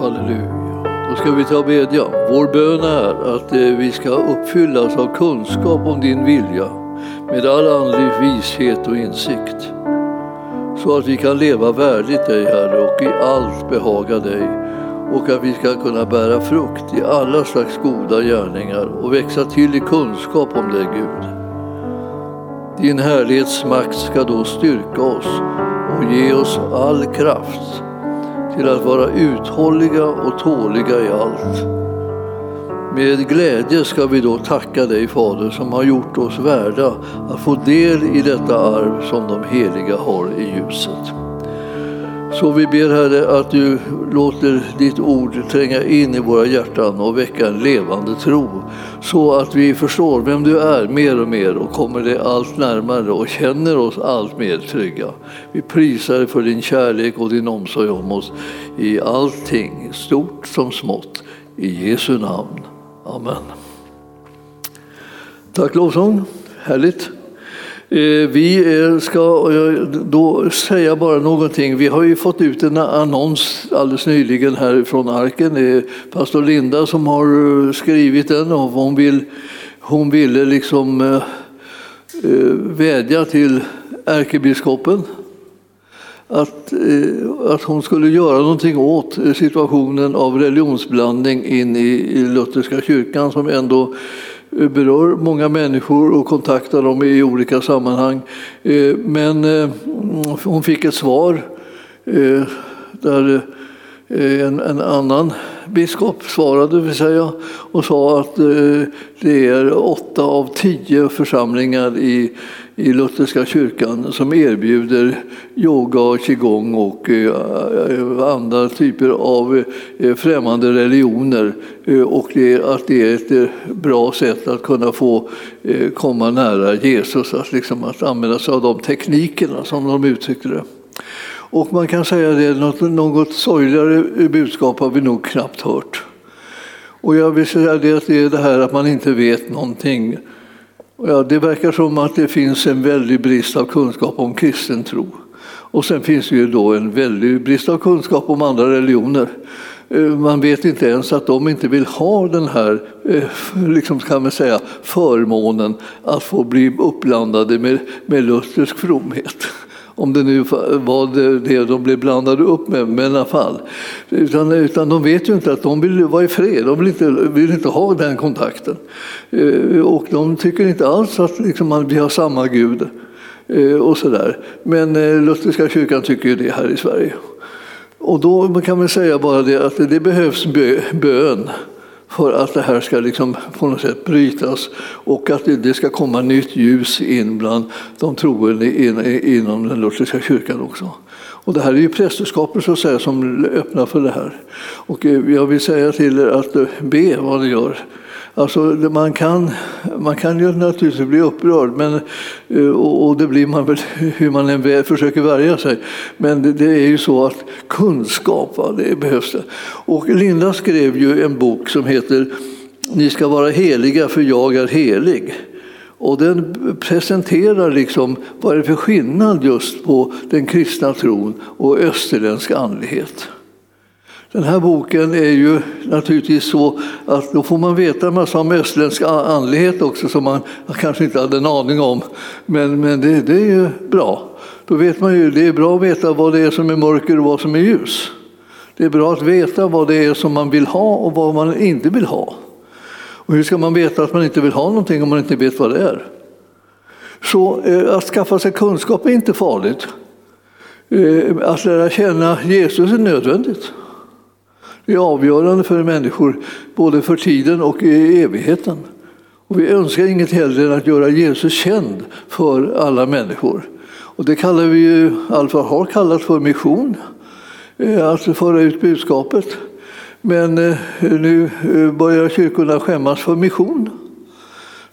Halleluja. Då ska vi ta och bedja. Vår bön är att eh, vi ska uppfyllas av kunskap om din vilja med all andlig vishet och insikt. Så att vi kan leva värdigt dig, Herre, och i allt behaga dig och att vi ska kunna bära frukt i alla slags goda gärningar och växa till i kunskap om dig, Gud. Din härlighetsmakt ska då styrka oss och ge oss all kraft till att vara uthålliga och tåliga i allt. Med glädje ska vi då tacka dig Fader som har gjort oss värda att få del i detta arv som de heliga har i ljuset. Så vi ber Herre att du låter ditt ord tränga in i våra hjärtan och väcka en levande tro så att vi förstår vem du är mer och mer och kommer dig allt närmare och känner oss allt mer trygga. Vi prisar dig för din kärlek och din omsorg om oss i allting, stort som smått. I Jesu namn. Amen. Tack lovsång, härligt. Eh, vi eh, ska eh, då säga bara någonting. Vi har ju fått ut en annons alldeles nyligen här från Arken. Det är pastor Linda som har skrivit den och hon, vill, hon ville liksom vädja till ärkebiskopen att, att hon skulle göra någonting åt situationen av religionsblandning in i, i lutherska kyrkan som ändå berör många människor och kontaktar dem i olika sammanhang. Eh, men eh, hon fick ett svar eh, där en, en annan biskop svarade vill säga, och sa att det är åtta av tio församlingar i i lutherska kyrkan som erbjuder yoga, qigong och eh, eh, andra typer av eh, främmande religioner. Och att det är ett bra sätt att kunna få komma nära Jesus, att, liksom att använda sig av de teknikerna som de uttryckte det. Och man kan säga det, något, något sorgligare budskap har vi nog knappt hört. Och jag vill säga det att det är det här att man inte vet någonting Ja, det verkar som att det finns en väldig brist av kunskap om kristen tro. Och sen finns det ju då en väldig brist av kunskap om andra religioner. Eh, man vet inte ens att de inte vill ha den här eh, liksom kan man säga, förmånen att få bli uppblandade med, med luthersk fromhet om det nu var det de blev blandade upp med, men i alla fall. Utan, utan de vet ju inte att de vill vara i fred, de vill inte, vill inte ha den kontakten. Eh, och de tycker inte alls att liksom, vi har samma Gud eh, Och så där. Men eh, Lutherska kyrkan tycker ju det här i Sverige. Och då kan man säga bara det att det behövs bön för att det här ska liksom på något sätt brytas och att det ska komma nytt ljus in bland de troende inom den lutherska kyrkan också. Och det här är ju prästerskapet så att säga, som öppnar för det här. Och eh, jag vill säga till er att eh, be vad ni gör. Alltså, man, kan, man kan ju naturligtvis bli upprörd, men, eh, och det blir man väl hur man än försöker värja sig. Men det, det är ju så att kunskap, va, det behövs det. Och Linda skrev ju en bok som heter Ni ska vara heliga för jag är helig. Och den presenterar liksom vad det är för skillnad just på den kristna tron och österländsk andlighet. Den här boken är ju naturligtvis så att då får man veta en massa om östländsk andlighet också som man kanske inte hade en aning om. Men, men det, det är ju bra. Då vet man ju, det är bra att veta vad det är som är mörker och vad som är ljus. Det är bra att veta vad det är som man vill ha och vad man inte vill ha. Och hur ska man veta att man inte vill ha någonting om man inte vet vad det är? Så eh, att skaffa sig kunskap är inte farligt. Eh, att lära känna Jesus är nödvändigt. Det är avgörande för människor, både för tiden och i evigheten. Och vi önskar inget hellre än att göra Jesus känd för alla människor. Och det kallar vi ju, alltså har kallat för mission, eh, att föra ut budskapet. Men eh, nu eh, börjar kyrkorna skämmas för mission.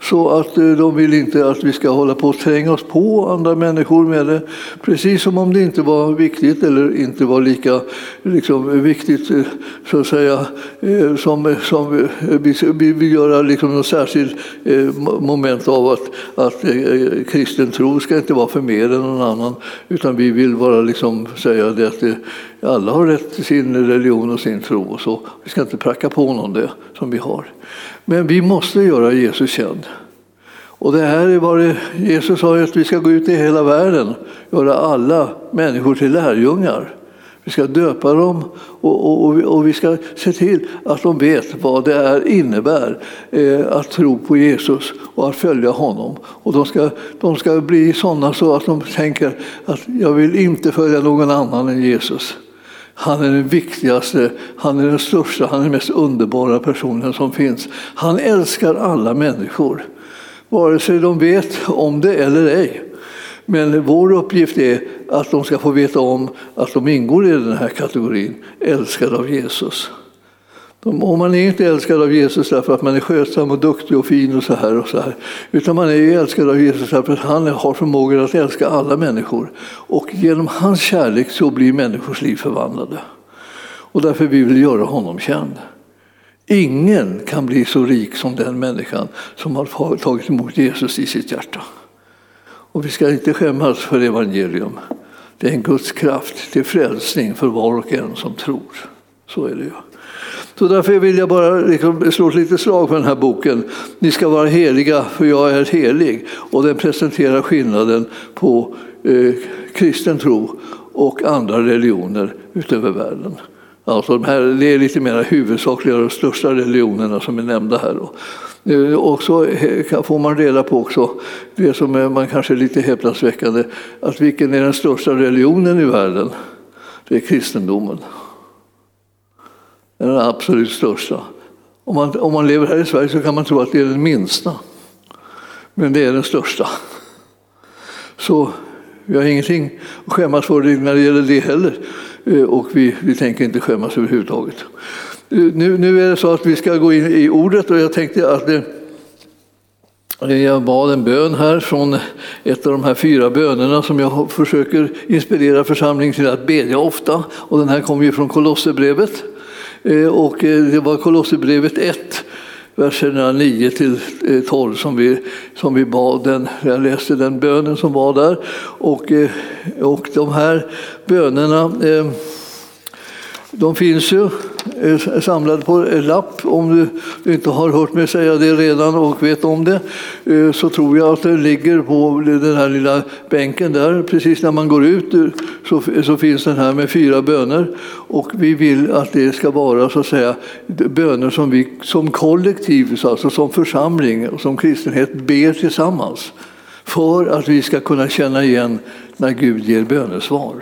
Så att eh, de vill inte att vi ska hålla på och tränga oss på andra människor med det. Precis som om det inte var viktigt eller inte var lika liksom, viktigt eh, så att säga eh, som, som vi vill göra liksom något särskilt moment av att, att kristen tro ska inte vara för mer än någon annan utan vi vill bara liksom säga det att, alla har rätt till sin religion och sin tro och så. Vi ska inte pracka på någon det som vi har. Men vi måste göra Jesus känd. Och det här är vad Jesus sa att vi ska gå ut i hela världen, göra alla människor till lärjungar. Vi ska döpa dem och, och, och, vi ska se till att de vet vad det är, innebär eh, att tro på Jesus och att följa honom. Och de ska, de ska bli sådana så att de tänker att jag vill inte följa någon annan än Jesus. Han är den viktigaste, han är den största, han är den mest underbara personen som finns. Han älskar alla människor, vare sig de vet om det eller ej. Men vår uppgift är att de ska få veta om att de ingår i den här kategorin, älskade av Jesus. Om man är inte älskad av Jesus därför att man är skötsam och duktig och fin och så här och så här. Utan man är älskad av Jesus därför att han har förmågan att älska alla människor. Och genom hans kärlek så blir människors liv förvandlade. Och därför vill vi göra honom känd. Ingen kan bli så rik som den människan som har tagit emot Jesus i sitt hjärta. Och vi ska inte skämmas för evangelium. Det är en Guds kraft till frälsning för var och en som tror. Så är det ju. Så därför vill jag bara liksom slå ett litet slag för den här boken. Ni ska vara heliga för jag är helig. Och den presenterar skillnaden på eh, kristen tro och andra religioner utöver världen. Alltså de här, det är lite mer huvudsakliga och största religionerna som är nämnda här. Då. Eh, och så eh, får man reda på också det som är man kanske är lite häpnadsväckande, att vilken är den största religionen i världen? Det är kristendomen. Den är den absolut största. Om man, om man lever här i Sverige så kan man tro att det är den minsta. Men det är den största. Så vi har ingenting att skämmas för när det gäller det heller. Eh, och vi, vi tänker inte skämmas överhuvudtaget. Eh, nu, nu är det så att vi ska gå in i ordet och jag tänkte att det, jag bad en bön här från ett av de här fyra bönerna som jag försöker inspirera församlingen till att bedja ofta. Och den här kommer ju från Kolosserbrevet. Eh, och eh, det var Kolosserbrevet 1, verserna 9 till eh, 12 som vi, som vi bad. Den, jag läste den bönen som var där. Och, och de här bönerna de finns ju eh, samlade på en lapp. Om du inte har hört mig säga det redan och vet om det eh, så tror jag att det ligger på den här lilla bänken där. Precis när man går ut eh, så, finns den här med fyra böner. Och vi vill att det ska vara så att säga böner som vi som kollektiv, alltså som församling och som kristenhet ber tillsammans. För att vi ska kunna känna igen när Gud ger bönesvar.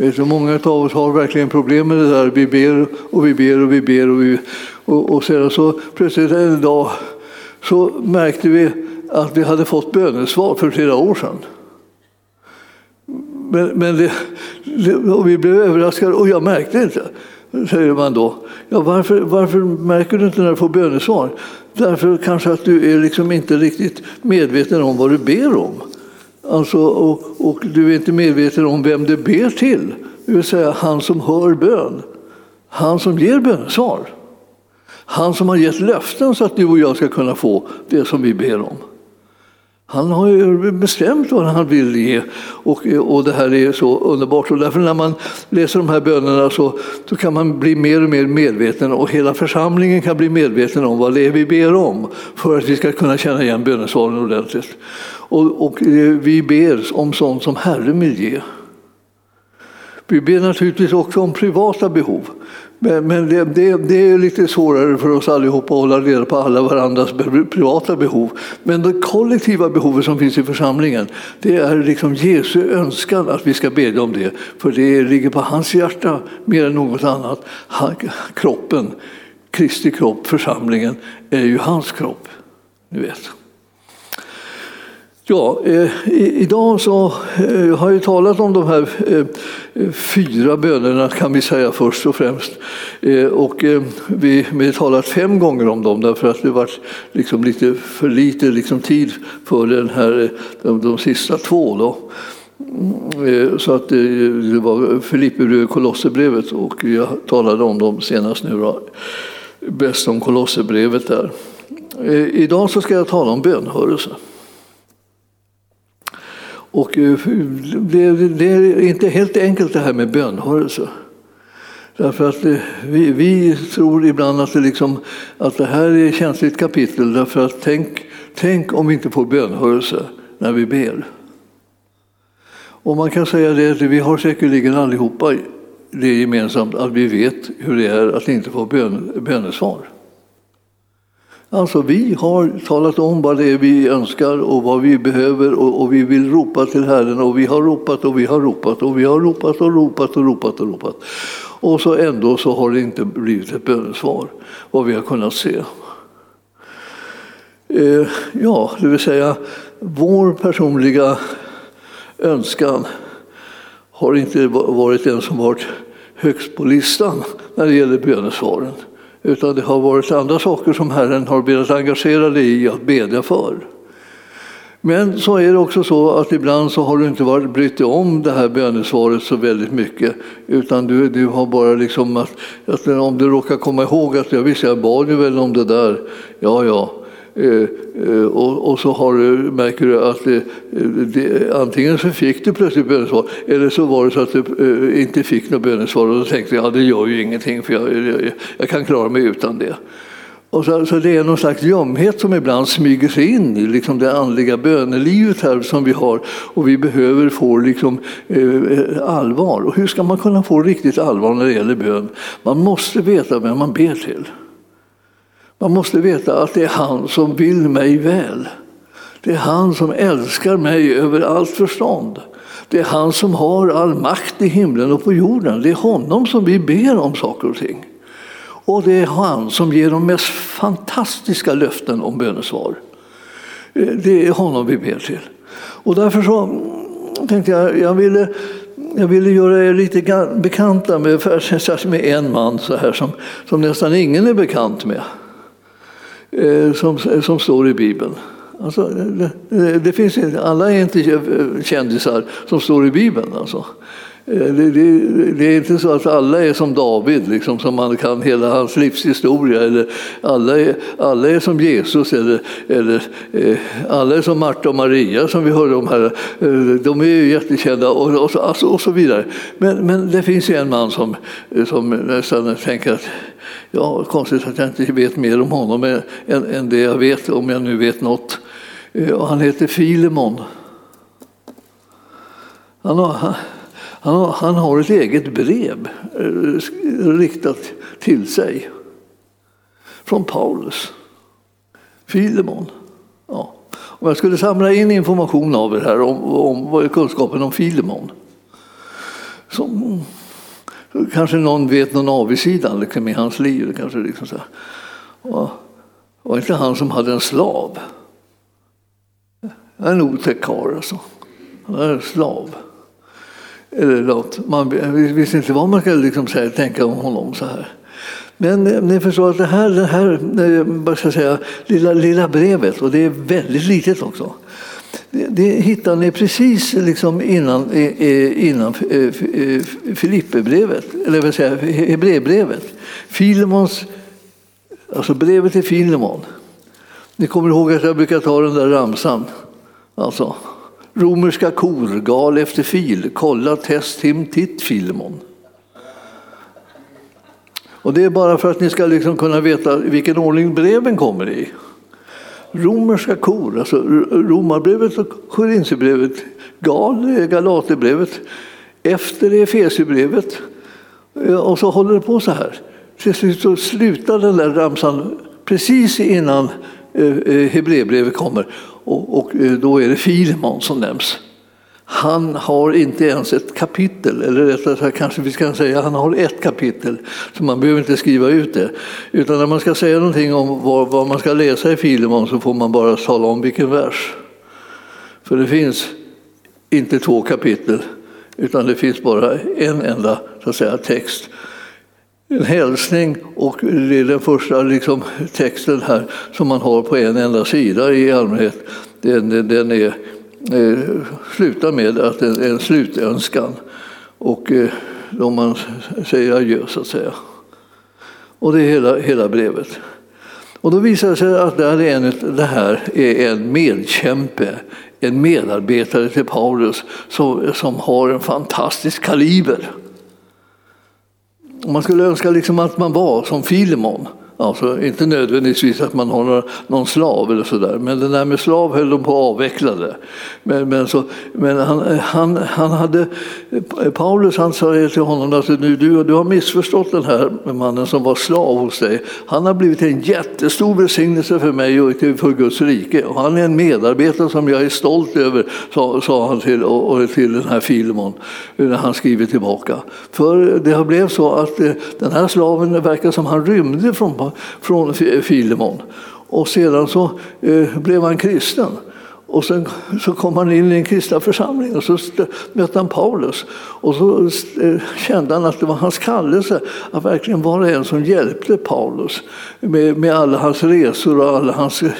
Vet du, många av oss har verkligen problem med det där. Vi ber och vi ber och vi ber. Och, vi, och, och sedan så plötsligt en dag så märkte vi att vi hade fått bönesvar för flera år sedan. Men, men det, det, och vi blev överraskade och jag märkte inte, säger man då. Ja, varför, varför märker du inte när du får bönesvar? Därför kanske att du är liksom inte riktigt medveten om vad du ber om. Alltså, och, och, du är inte medveten om vem du ber till, det vill säga han som hör bön. Han som ger bönesvar. Han som har gett löften så att du och jag ska kunna få det som vi ber om. Han har ju bestämt vad han vill ge och, och det här är så underbart. Och därför när man läser de här bönerna så, så kan man bli mer och mer medveten och hela församlingen kan bli medveten om vad det är vi ber om för att vi ska kunna känna igen bönesvaren ordentligt. Och, och eh, vi ber om sånt som Herren vill ge. Vi ber naturligtvis också om privata behov. Men, men det, det, det, är lite svårare för oss allihopa att hålla reda på alla varandras privata behov. Men det kollektiva behovet som finns i församlingen, det är liksom Jesu önskan att vi ska bedja om det. För det ligger på hans hjärta mer än något annat. Han, kroppen, Kristi kropp, församlingen, är ju hans kropp. Ni vet. Ja, eh, idag så eh, har jag talat om de här eh, fyra bönerna kan vi säga först och främst. Eh, och eh, vi har talat fem gånger om dem därför att det var liksom lite för lite liksom tid för den här, eh, de, de sista två. Då. Mm, eh, så att det, det var Filipperbrevet och Kolosserbrevet och jag talade om dem senast nu. Då. Bäst om Kolosserbrevet där. Idag så ska jag tala om bönhörelse. Och eh, det, det är inte helt enkelt det här med bönhörelse. Därför att eh, vi, vi, tror ibland att det, liksom, att det här är ett känsligt kapitel. Därför att tänk, tänk om vi inte får bönhörelse när vi ber. Och man kan säga det att vi har säkerligen allihopa det gemensamt att vi vet hur det är att inte få bön, bönesvar. Alltså vi har talat om vad det är vi önskar och vad vi behöver och, och, vi vill ropa till Herren och vi har ropat och vi har ropat och vi har ropat och ropat och ropat och ropat. Och så ändå så har det inte blivit ett bönesvar, vad vi har kunnat se. Eh, ja, det vill säga vår personliga önskan har inte varit den som varit högst på listan när det gäller bönesvaren. Utan det har varit andra saker som Herren har velat engagera dig i att bedja för. Men så är det också så att ibland så har du inte varit brytt dig om det här bönesvaret så väldigt mycket. Utan du, du har bara liksom att, att om du råkar komma ihåg att jag visste jag bad ju väl om det där. Ja, ja, Eh, eh, och, och, så har du, märker du att det, det, antingen så fick du plötsligt bönesvar eller så var det så att du eh, inte fick något bönesvar och då tänkte jag att ja, det gör ju ingenting för jag, jag, jag kan klara mig utan det. Och så, så, det är någon slags ljumhet som ibland smyger sig in i liksom det andliga bönelivet här som vi har och vi behöver få liksom, eh, allvar. Och hur ska man kunna få riktigt allvar när det gäller bön? Man måste veta vem man ber till. Man måste veta att det är han som vill mig väl. Det är han som älskar mig över allt förstånd. Det är han som har all makt i himlen och på jorden. Det är honom som vi ber om saker och ting. Och det är han som ger de mest fantastiska löften om bönesvar. Det är honom vi ber till. Och därför så tänkte jag, jag ville, jag ville göra er lite bekanta med, med en man så här, som, som nästan ingen är bekant med. Eh, som, eh, som står i Bibeln. Alltså, det, det, finns, alla är inte eh, kändisar som står i Bibeln. Alltså. Det, det, det, är inte så att alla är som David, liksom, som man kan hela hans livshistoria. Eller alla, är, alla är som Jesus, eller, eller eh, alla är som Marta och Maria som vi hörde om här. De är ju jättekända och, och, så, alltså, och så vidare. Men, men det finns ju en man som, som nästan tänker att ja, konstigt att jag inte vet mer om honom än, än det jag vet, om jag nu vet något. Eh, och han heter Filemon. Han har, han, har, han har ett eget brev eh, riktat till sig från Paulus. Filemon. Ja. Om jag skulle samla in information av er här om, om kunskapen om Filemon. Så, Kanske någon vet någon avigsida liksom, i hans liv. Kanske liksom så och, var inte han som hade en slav? En otäck karl alltså. Han hade en slav. Eller något. Man visste inte vad man skulle liksom säga, tänka om honom så här. Men eh, ni förstår att det här, det här eh, vad ska jag säga, lilla, lilla brevet, och det är väldigt litet också. Det hittar ni precis liksom innan, innan eh, eh, Filipperbrevet, eller vad säga, Hebreerbrevet. Filemons, alltså brevet till Filemon. Ni kommer ihåg att jag brukar ta den där ramsan. Alltså, romerska kor, gal efter fil, kolla test him titt Filemon. Och det är bara för att ni ska liksom kunna veta vilken ordning breven kommer i romerska kor, alltså Romarbrevet och Korinthierbrevet, Gal, Galaterbrevet, efter Efesierbrevet. Eh, och så håller det på så här. Till slut så slutar den där ramsan precis innan eh, eh, Hebreerbrevet kommer och, och då är det Filemon som nämns. Han har inte ens ett kapitel, eller rättare sagt kanske vi ska säga han har ett kapitel, så man behöver inte skriva ut det. Utan när man ska säga någonting om vad, vad man ska läsa i Filemon så får man bara tala om vilken vers. För det finns inte två kapitel, utan det finns bara en enda så att säga, text. En hälsning och det är den första liksom, texten här som man har på en enda sida i allmänhet. Den, den är Eh, slutar med att en, en slutönskan och eh, då man säger adjö så att säga. Och det är hela, hela brevet. Och då visar det sig att där är en, det här är en medkämpe, en medarbetare till Paulus som, som har en fantastisk kaliber. Man skulle önska liksom att man var som Filemon. Alltså, inte nödvändigtvis att man har någon slav eller sådär, men det där med slav höll de på att avveckla det. Men, men, så, men han, han, han hade, Paulus han sa till honom att nu, du, du har missförstått den här mannen som var slav hos dig. Han har blivit en jättestor välsignelse för mig och för Guds rike. Och han är en medarbetare som jag är stolt över, sa, sa han till, och, och till den här Filemon när han skriver tillbaka. För det har blivit så att eh, den här slaven verkar som han rymde från från Filemon. Och sedan så eh, blev han kristen. Och sen så kom han in i en kristna församling och så mötte han Paulus. Och så eh, kände han att det var hans kallelse att verkligen vara en som hjälpte Paulus med, med alla hans resor och alla hans eh,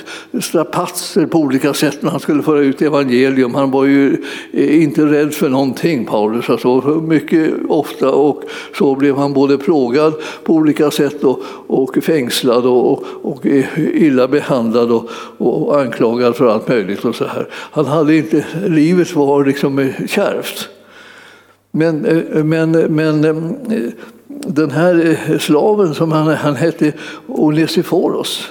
strapatser på olika sätt när han skulle föra ut evangelium. Han var ju eh, inte rädd för någonting, Paulus. Alltså, mycket ofta och så blev han både plågad på olika sätt och, och fängslad och, och, och illa behandlad och, och anklagad för allt möjligt. Och så här. Han hade inte, livet var liksom kärvt. Men, eh, men, men eh, den här eh, slaven som han, han hette Onesiforos,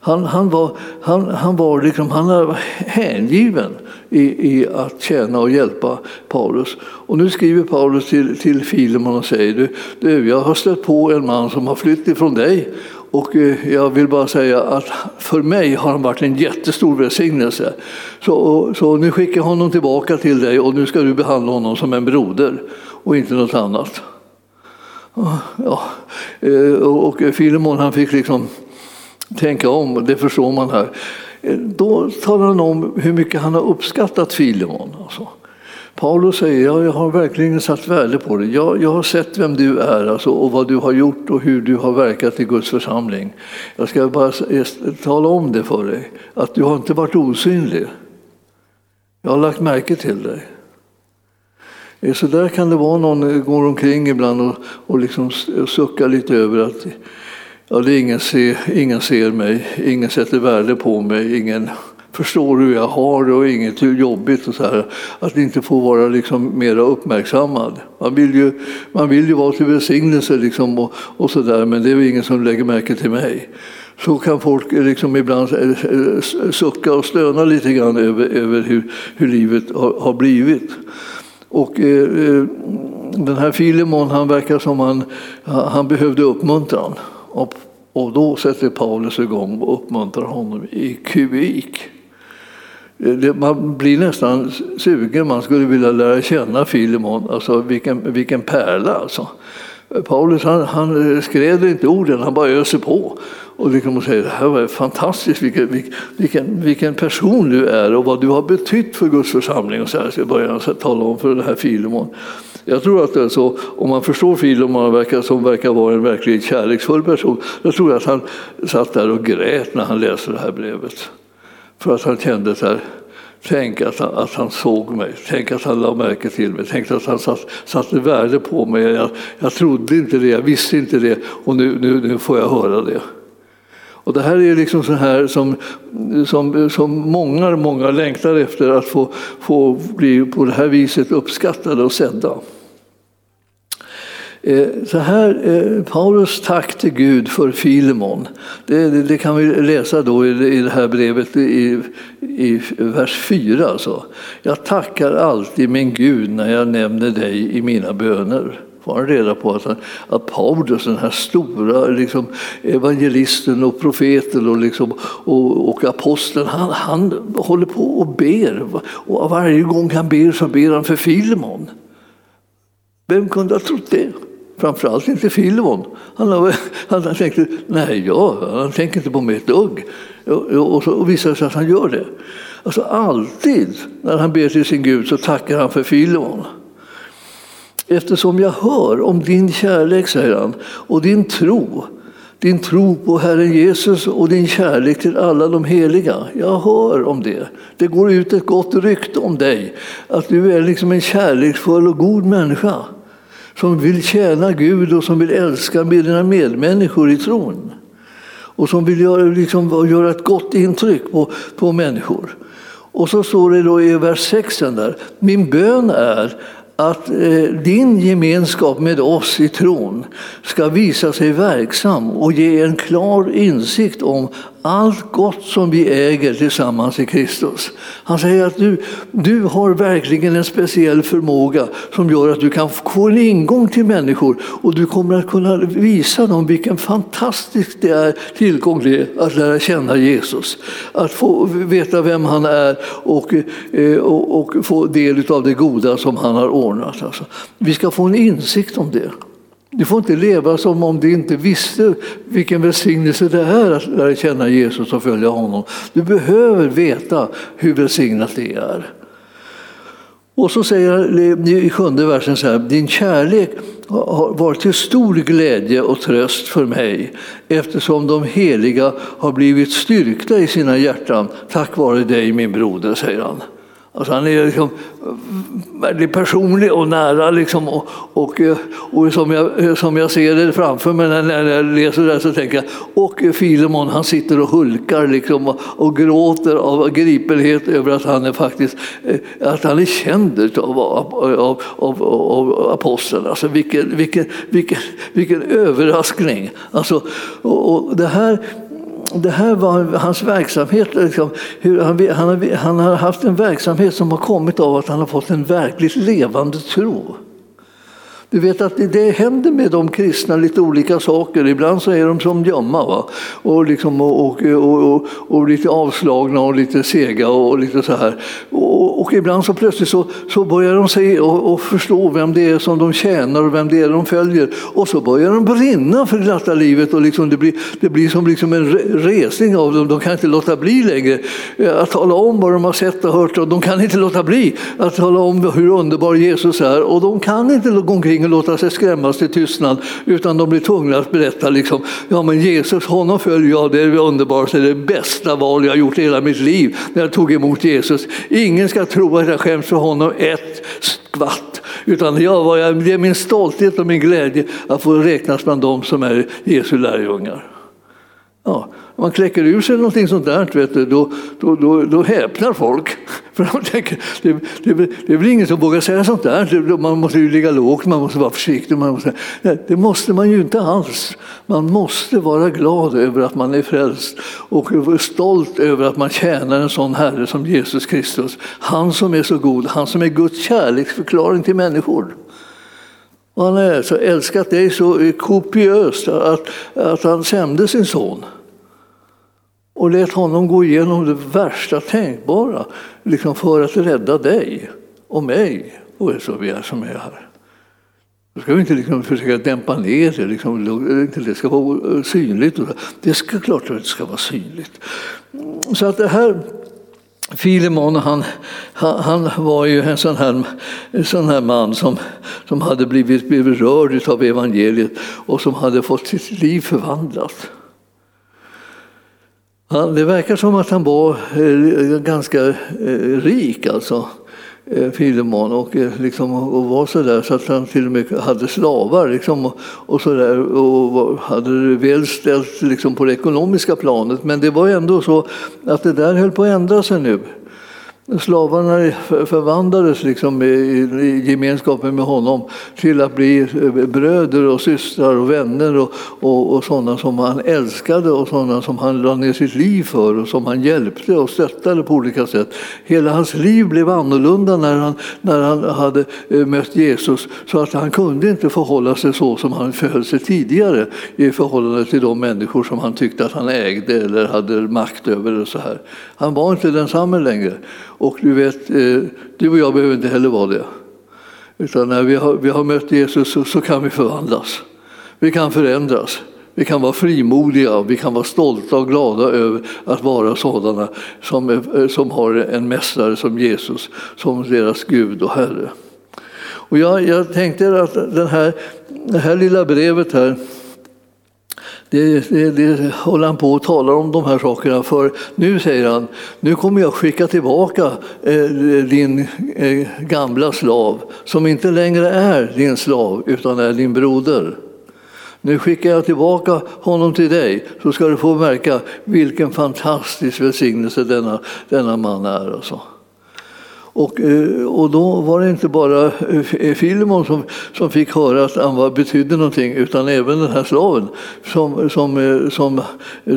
han, han, var, han, han, var liksom, han var hängiven i, i, att tjäna och hjälpa Paulus. Och nu skriver Paulus till, till Filemon och säger du, du, jag har stött på en man som har flytt ifrån dig och eh, jag vill bara säga att för mig har han varit en jättestor välsignelse. Så, så nu skickar jag honom tillbaka till dig och nu ska du behandla honom som en broder och inte något annat. Ah, ja, eh, och Filemon han fick liksom tänka om, det förstår man här. Eh, då talar han om hur mycket han har uppskattat Filemon. Alltså. Paulus säger ja, jag har verkligen satt värde på det. Jag, jag har sett vem du är alltså, och vad du har gjort och hur du har verkat i Guds församling. Jag ska bara tala om det för dig, att du har inte varit osynlig. Jag har lagt märke till dig. Eh, så där kan det vara någon eh, går omkring ibland och, och liksom suckar lite över att ja, det ingen, ser, ingen ser mig, ingen sätter värde på mig, ingen förstår hur jag har det och inget jobbigt och så här. Att inte få vara liksom mera uppmärksammad. Man vill ju, man vill ju vara till välsignelse liksom och, och så där, men det är ingen som lägger märke till mig. Så kan folk liksom ibland eh, eh, sucka och stöna lite grann över, över hur, hur livet har, har blivit. Och eh, eh den här Filemon, han verkar som han, han behövde uppmuntran. Och, och då sätter Paulus igång och uppmuntrar honom i kubik. Eh, man blir nästan sugen, man skulle vilja lära känna Filemon, alltså vilken, vilken pärla alltså. Paulus han, han eh, skräder inte orden, han bara öser på. Och liksom säger det här var fantastiskt, vilken, vilken, vilken person du är och vad du har betytt för Guds församling. Och så här så börjar han tala om för den här Filemon. Jag tror att alltså, om man förstår Filemon verkar, som verkar vara en verkligt kärleksfull person, jag tror att han satt där och grät när han läste det här brevet. För att han kände så här, tänk att han, att han såg mig, tänk att han lade märke till mig, tänk att han satt, satte värde på mig. Jag, jag trodde inte det, jag visste inte det och nu, nu, nu får jag höra det. Och det här är liksom så här som, som, som många, många längtar efter att få, få bli på det här viset uppskattade och sedda. Eh, så här, eh, Paulus tack till Gud för Filemon. Det, det, det, kan vi läsa då i det här brevet i, i vers 4. Alltså. Jag tackar alltid min Gud när jag nämner dig i mina böner får han reda på att, att Paulus, den här stora liksom, evangelisten och profeten och, liksom, och, och aposteln, han, han håller på och ber. Och varje gång han ber så ber han för Filemon. Vem kunde ha trott det? Framförallt inte Filemon. Han, han tänkte, nej, ja, han tänker inte på mig ett dugg. Och, så och visar det sig att han gör det. Alltså alltid när han ber till sin Gud så tackar han för Filemon. Eftersom jag hör om din kärlek, säger han, och din tro, din tro på Herren Jesus och din kärlek till alla de heliga. Jag hör om det. Det går ut ett gott rykte om dig, att du är liksom en kärleksfull och god människa som vill tjäna Gud och som vill älska med dina medmänniskor i tron. och som vill göra, liksom, göra ett gott intryck på, på människor. Och så står det då i vers 6 där, min bön är att eh, din gemenskap med oss i tron ska visa sig verksam och ge en klar insikt om allt gott som vi äger tillsammans i Kristus. Han säger att du, du har verkligen en speciell förmåga som gör att du kan få en ingång till människor och du kommer att kunna visa dem vilken fantastisk det är, tillgång det är att lära känna Jesus. Att få veta vem han är och, eh, och, och få del av det goda som han har ordnat. Alltså, vi ska få en insikt om det. Du får inte leva som om du inte visste vilken välsignelse det är att lära känna Jesus och följa honom. Du behöver veta hur välsignat det är. Och så säger han i sjunde versen så här, din kärlek har varit till stor glädje och tröst för mig eftersom de heliga har blivit styrkta i sina hjärtan tack vare dig min broder, säger han. Alltså han är liksom eh, väldigt personlig och nära. Liksom, och, och, eh, och som, jag, eh, som jag ser det framför mig när jag läser det så tänker jag, och Filemon han sitter och hulkar liksom, och, och gråter av gripenhet över att han är faktiskt att han är känd av, av, av, av aposteln. Alltså vilken, vilken, vilken, vilken överraskning! Alltså, och, och det här det här var hans verksamhet. Liksom, han, han, han har haft en verksamhet som har kommit av att han har fått en verkligt levande tro. Du vet att det händer med de kristna lite olika saker. Ibland så är de som gömma va? Och, liksom, och, och, och, och, lite avslagna och lite sega och lite så här. Och, och ibland så plötsligt så, så börjar de se och, och, förstå vem det är som de tjänar och vem det är de följer. Och så börjar de brinna för glatta livet och liksom det, blir, det blir som liksom en resning av dem. De kan inte låta bli längre eh, att tala om vad de har sett och hört. Och de kan inte låta bli att tala om hur underbar Jesus är. Och de kan inte gå omkring och låta sig skrämmas till tystnad utan de blir tvungna att berätta liksom, ja men Jesus, honom följer jag, det är det underbaraste, det är det bästa val jag har gjort i hela mitt liv när jag tog emot Jesus. Ingen ska tro att jag skäms för honom ett skvatt. Utan jag var, det är min stolthet och min glädje att få räknas bland dem som är Jesu lärjungar. Ja, om man kläcker ur sig någonting sånt där, vet du, då, då, då, då häpnar folk. För de tänker, det, det, det är väl ingen som vågar säga sånt där. Man måste ju ligga lågt, man måste vara försiktig. Man måste, det måste man ju inte alls. Man måste vara glad över att man är frälst och stolt över att man tjänar en sån Herre som Jesus Kristus. Han som är så god, han som är Guds kärleksförklaring till människor. Och han har så älskat dig så kopiöst att, att han sände sin son och lät honom gå igenom det värsta tänkbara liksom för att rädda dig och mig och så vi som är här. Då ska vi inte liksom försöka dämpa ner det, liksom, det ska vara synligt. Det ska klart att det ska vara synligt. Så att det här Filemon han, han, var ju en sån här, en sån här man som, som hade blivit berörd av evangeliet och som hade fått sitt liv förvandlat. Det verkar som att han var eh, ganska eh, rik, alltså, Eh, Filemon, och, eh, liksom, och var så där så att han till och med hade slavar liksom, och, och, så där, och hade det väl ställt liksom, på det ekonomiska planet. Men det var ändå så att det där höll på att ändra sig nu. Slavarna förvandlades liksom i gemenskapen med honom till att bli eh, bröder och systrar och vänner och, och, och sådana som han älskade och sådana som han lade ner sitt liv för och som han hjälpte och stöttade på olika sätt. Hela hans liv blev annorlunda när han, när han hade eh, mött Jesus så att han kunde inte förhålla sig så som han förhöll sig tidigare i förhållande till de människor som han tyckte att han ägde eller hade makt över. Och så här. Han var inte densamme längre. Och du vet, eh, du och jag behöver inte heller vara det. Utan när vi har, vi har mött Jesus så, så kan vi förvandlas. Vi kan förändras. Vi kan vara frimodiga, vi kan vara stolta och glada över att vara sådana som, eh, som har en mästare som Jesus, som deras Gud och Herre. Och jag, jag tänkte att den här, det här lilla brevet här det, det, det håller han på och talar om de här sakerna för nu säger han, nu kommer jag skicka tillbaka eh, din eh, gamla slav som inte längre är din slav utan är din broder. Nu skickar jag tillbaka honom till dig så ska du få märka vilken fantastisk välsignelse denna, denna man är. Och, eh, Eh, och då var det inte bara eh, Filimon som, som fick höra att han var, betydde någonting utan även den här slaven som, som, eh, som,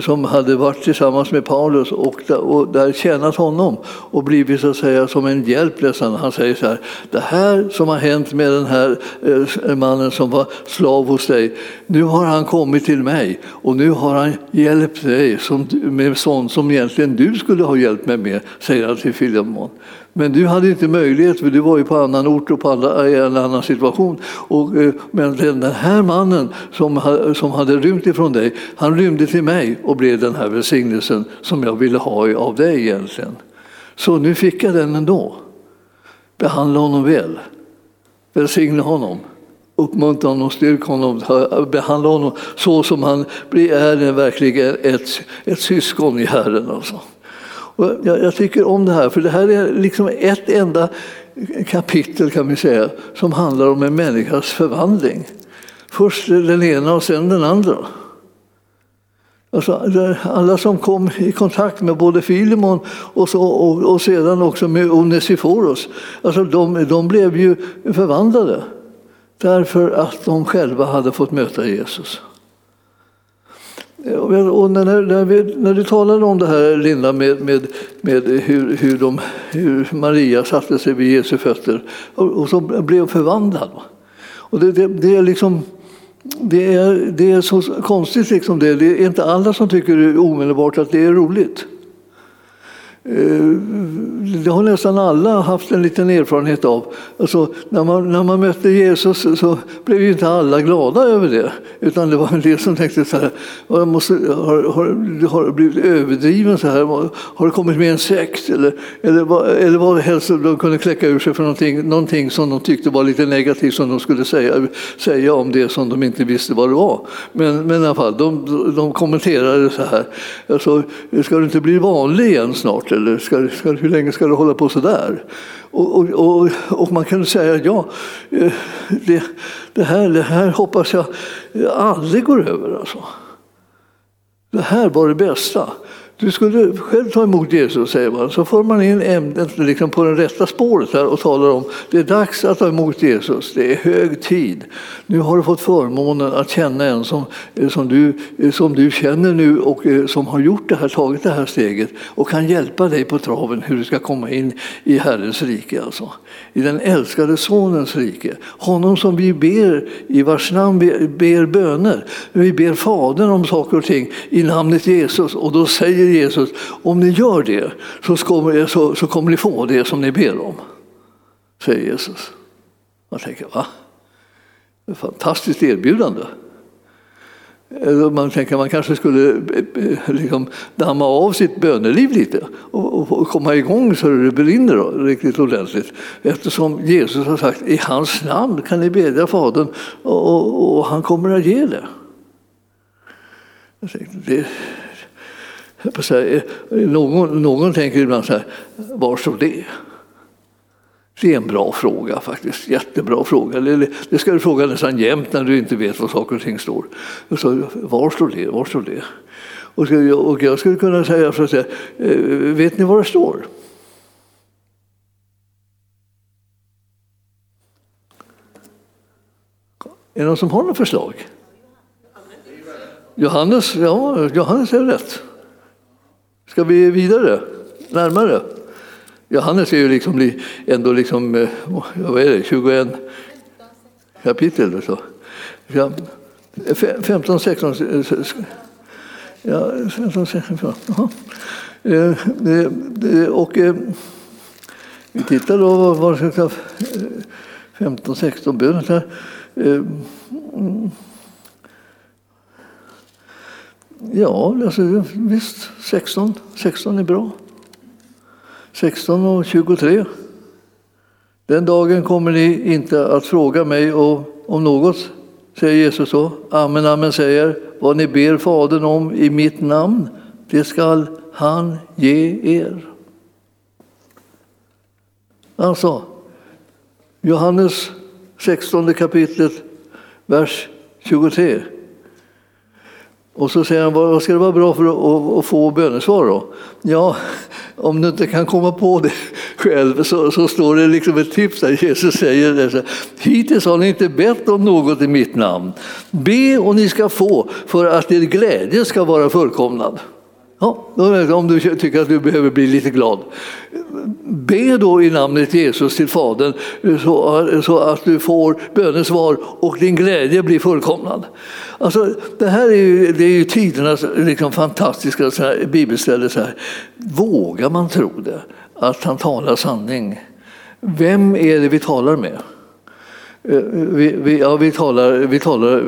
som hade varit tillsammans med Paulus och, och där tjänat honom och blivit så att säga som en hjälp nästan. Han säger så här, det här som har hänt med den här mannen som var slav hos dig, nu har han kommit till mig och nu har han hjälpt dig som, med sånt som egentligen du skulle ha hjälpt mig med, säger han till Filimon. Men du hade inte möjlighet, för du var ju på annan ort och på alla, i en annan situation. Och, eh, men den här mannen som, som hade rymt ifrån dig, han rymde till mig och blev den här välsignelsen som jag ville ha av dig egentligen. Så nu fick jag den ändå. Behandla honom väl. Välsigna honom. Uppmuntra honom, styrk honom, behandla honom så som han är verkligen ett, ett syskon i Herren. Alltså. Jag, jag, tycker om det här, för det här är liksom ett enda kapitel kan vi säga som handlar om en människas förvandling. Först den ena och sen den andra. Alltså, alla som kom i kontakt med både Filimon och, så, och, och sedan också med Onesiforos, alltså de, de blev ju förvandlade därför att de själva hade fått möta Jesus. Och när, när, vi, när du talade om det här, Linda, med, med, med hur, hur, de, hur Maria satte sig vid Jesu fötter och, och så blev förvandlad. Och det, det, det, är liksom, det, är, det är så konstigt, liksom det. det är inte alla som tycker omedelbart att det är roligt. Eh, det har nästan alla haft en liten erfarenhet av. Alltså, när, man, när man mötte Jesus så blev ju inte alla glada över det. Utan det var en del som tänkte så här, jag måste, har, har, har blivit överdriven så här? Har det kommit med en sekt? Eller, eller, vad, eller vad helst de kunde kläcka ur sig för någonting, någonting som de tyckte var lite negativt som de skulle säga, säga om det som de inte visste vad det var. Men, men i alla fall, de, de kommenterade så här, alltså, ska du inte bli vanlig igen snart? Eller ska, ska, hur länge ska du hålla på så där? Och, och, och, och man kan säga ja, eh, det, det, här, det här hoppas jag aldrig går över. Alltså. Det här var det bästa. Du skulle själv ta emot Jesus, säger man. Så får man in ämnet liksom på det rätta spåret här och talar om det är dags att ta emot Jesus. Det är hög tid. Nu har du fått förmånen att känna en som, som, du, som du känner nu och eh, som har gjort det här, tagit det här steget och kan hjälpa dig på traven hur du ska komma in i Herrens rike. Alltså. I den älskade Sonens rike. Honom som vi ber, i vars namn vi ber böner. Vi ber Fadern om saker och ting i namnet Jesus och då säger Jesus, om ni gör det så kommer, så, så kommer ni få det som ni ber om. Säger Jesus. Man tänker, va? Ett fantastiskt erbjudande. Eh, man tänker att man kanske skulle eh, eh, liksom damma av sitt böneliv lite och, komma igång så det brinner riktigt ordentligt. Eftersom Jesus har sagt i hans namn kan ni bedja Fadern och, och, och han kommer att ge det. Tänkte, det någon, någon tänker ibland så här, var står det? Det är en bra fråga faktiskt, jättebra fråga. Det ska du fråga nästan jämt när du inte vet var saker och ting står. Så, var står det? Var står det? Och jag skulle kunna säga, för att säga eh, vet ni var det står? Är det någon som har något förslag? Johannes, ja, Johannes är rätt. Ska vi vidare, närmare? Johannes är ju liksom ändå liksom, eh, vad är det, 21 kapitel. eller Så. 15, 16, ja, 15, 16, ja. Och eh, vi tittar då vad det ska 15, 16 bönen här. Eh, mm. Ja, alltså, visst, 16, 16 är bra. 16 och 23. Den dagen kommer ni inte att fråga mig om något, säger Jesus så. Amen, amen säger, vad ni ber Fadern om i mitt namn, det skall han ge er. Alltså, Johannes 16 kapitlet, vers 23. Och så säger han, vad ska det vara bra för att, få bönesvar då? Ja, om du inte kan komma på det själv så, så står det liksom ett tips där Jesus säger det. Så, Hittills har ni inte bett om något i mitt namn. Be och ni ska få för att er glädje ska vara fullkomnad. Ja, om du tycker att du behöver bli lite glad. Be då i namnet Jesus till Fadern så, att du får bönesvar och din glädje blir fullkomnad. Alltså, det här är ju, det är ju tidernas liksom fantastiska så här, bibelställe. Så här. Vågar man tro det? Att han talar sanning? Vem är det vi talar med? Eh, vi, vi, ja, vi, talar, vi talar